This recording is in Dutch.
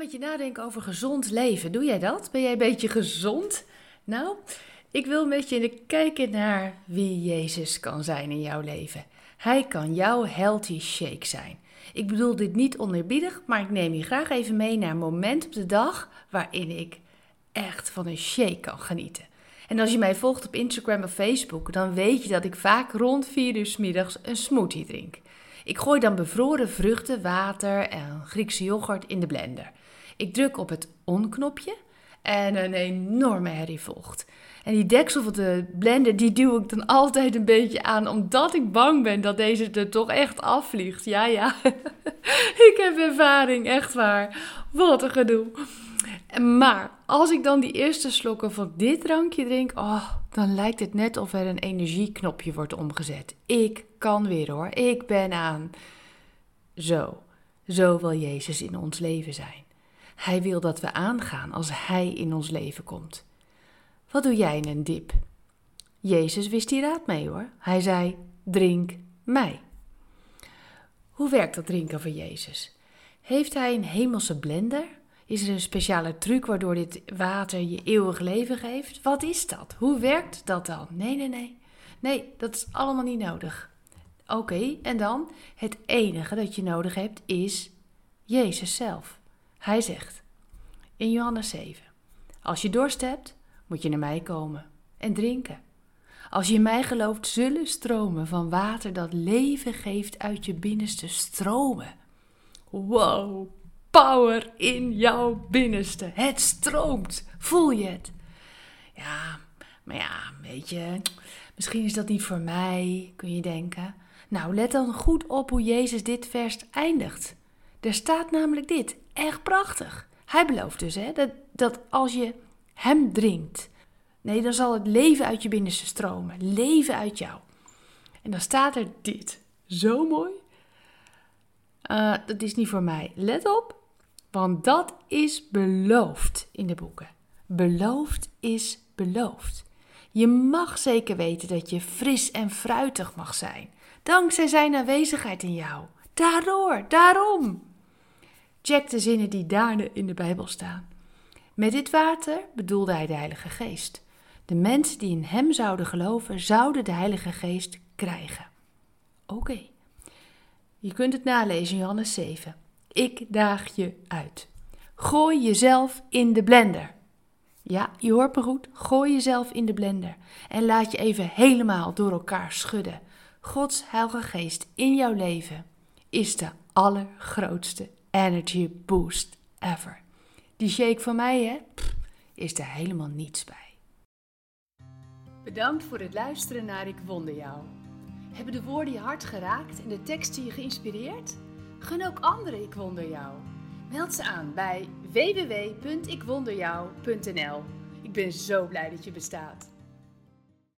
met je nadenken over gezond leven. Doe jij dat? Ben jij een beetje gezond? Nou, ik wil met je kijken naar wie Jezus kan zijn in jouw leven. Hij kan jouw healthy shake zijn. Ik bedoel dit niet oneerbiedig, maar ik neem je graag even mee naar een moment op de dag waarin ik echt van een shake kan genieten. En als je mij volgt op Instagram of Facebook, dan weet je dat ik vaak rond 4 uur middags een smoothie drink. Ik gooi dan bevroren vruchten, water en Griekse yoghurt in de blender. Ik druk op het on-knopje en een enorme herrie volgt. En die deksel van de blender, die duw ik dan altijd een beetje aan, omdat ik bang ben dat deze er toch echt afvliegt. Ja, ja, ik heb ervaring, echt waar. Wat een gedoe. Maar als ik dan die eerste slokken van dit drankje drink, oh, dan lijkt het net of er een energieknopje wordt omgezet. Ik kan weer hoor, ik ben aan. Zo, zo wil Jezus in ons leven zijn. Hij wil dat we aangaan als Hij in ons leven komt. Wat doe jij in een dip? Jezus wist hier raad mee hoor. Hij zei: Drink mij. Hoe werkt dat drinken van Jezus? Heeft hij een hemelse blender? Is er een speciale truc waardoor dit water je eeuwig leven geeft? Wat is dat? Hoe werkt dat dan? Nee, nee, nee. Nee, dat is allemaal niet nodig. Oké, en dan? Het enige dat je nodig hebt is Jezus zelf. Hij zegt in Johannes 7: Als je dorst hebt, moet je naar mij komen en drinken. Als je in mij gelooft, zullen stromen van water dat leven geeft uit je binnenste stromen. Wow, power in jouw binnenste. Het stroomt. Voel je het? Ja, maar ja, weet je, misschien is dat niet voor mij, kun je denken. Nou, let dan goed op hoe Jezus dit vers eindigt. Er staat namelijk dit, echt prachtig. Hij belooft dus hè, dat, dat als je hem drinkt, nee, dan zal het leven uit je binnenste stromen, leven uit jou. En dan staat er dit, zo mooi. Uh, dat is niet voor mij. Let op, want dat is beloofd in de boeken. Beloofd is beloofd. Je mag zeker weten dat je fris en fruitig mag zijn, dankzij zijn aanwezigheid in jou. Daardoor, daarom. Check de zinnen die daar in de Bijbel staan. Met dit water bedoelde hij de Heilige Geest. De mensen die in hem zouden geloven, zouden de Heilige Geest krijgen. Oké. Je kunt het nalezen Johannes 7. Ik daag je uit. Gooi jezelf in de blender. Ja, je hoort me goed. Gooi jezelf in de blender. En laat je even helemaal door elkaar schudden. Gods Heilige Geest in jouw leven is de allergrootste energy boost ever. Die shake van mij, hè, is er helemaal niets bij. Bedankt voor het luisteren naar Ik Wonder Jou. Hebben de woorden je hart geraakt en de teksten je geïnspireerd? Gun ook anderen Ik Wonder Jou. Meld ze aan bij www.ikwonderjou.nl. Ik ben zo blij dat je bestaat.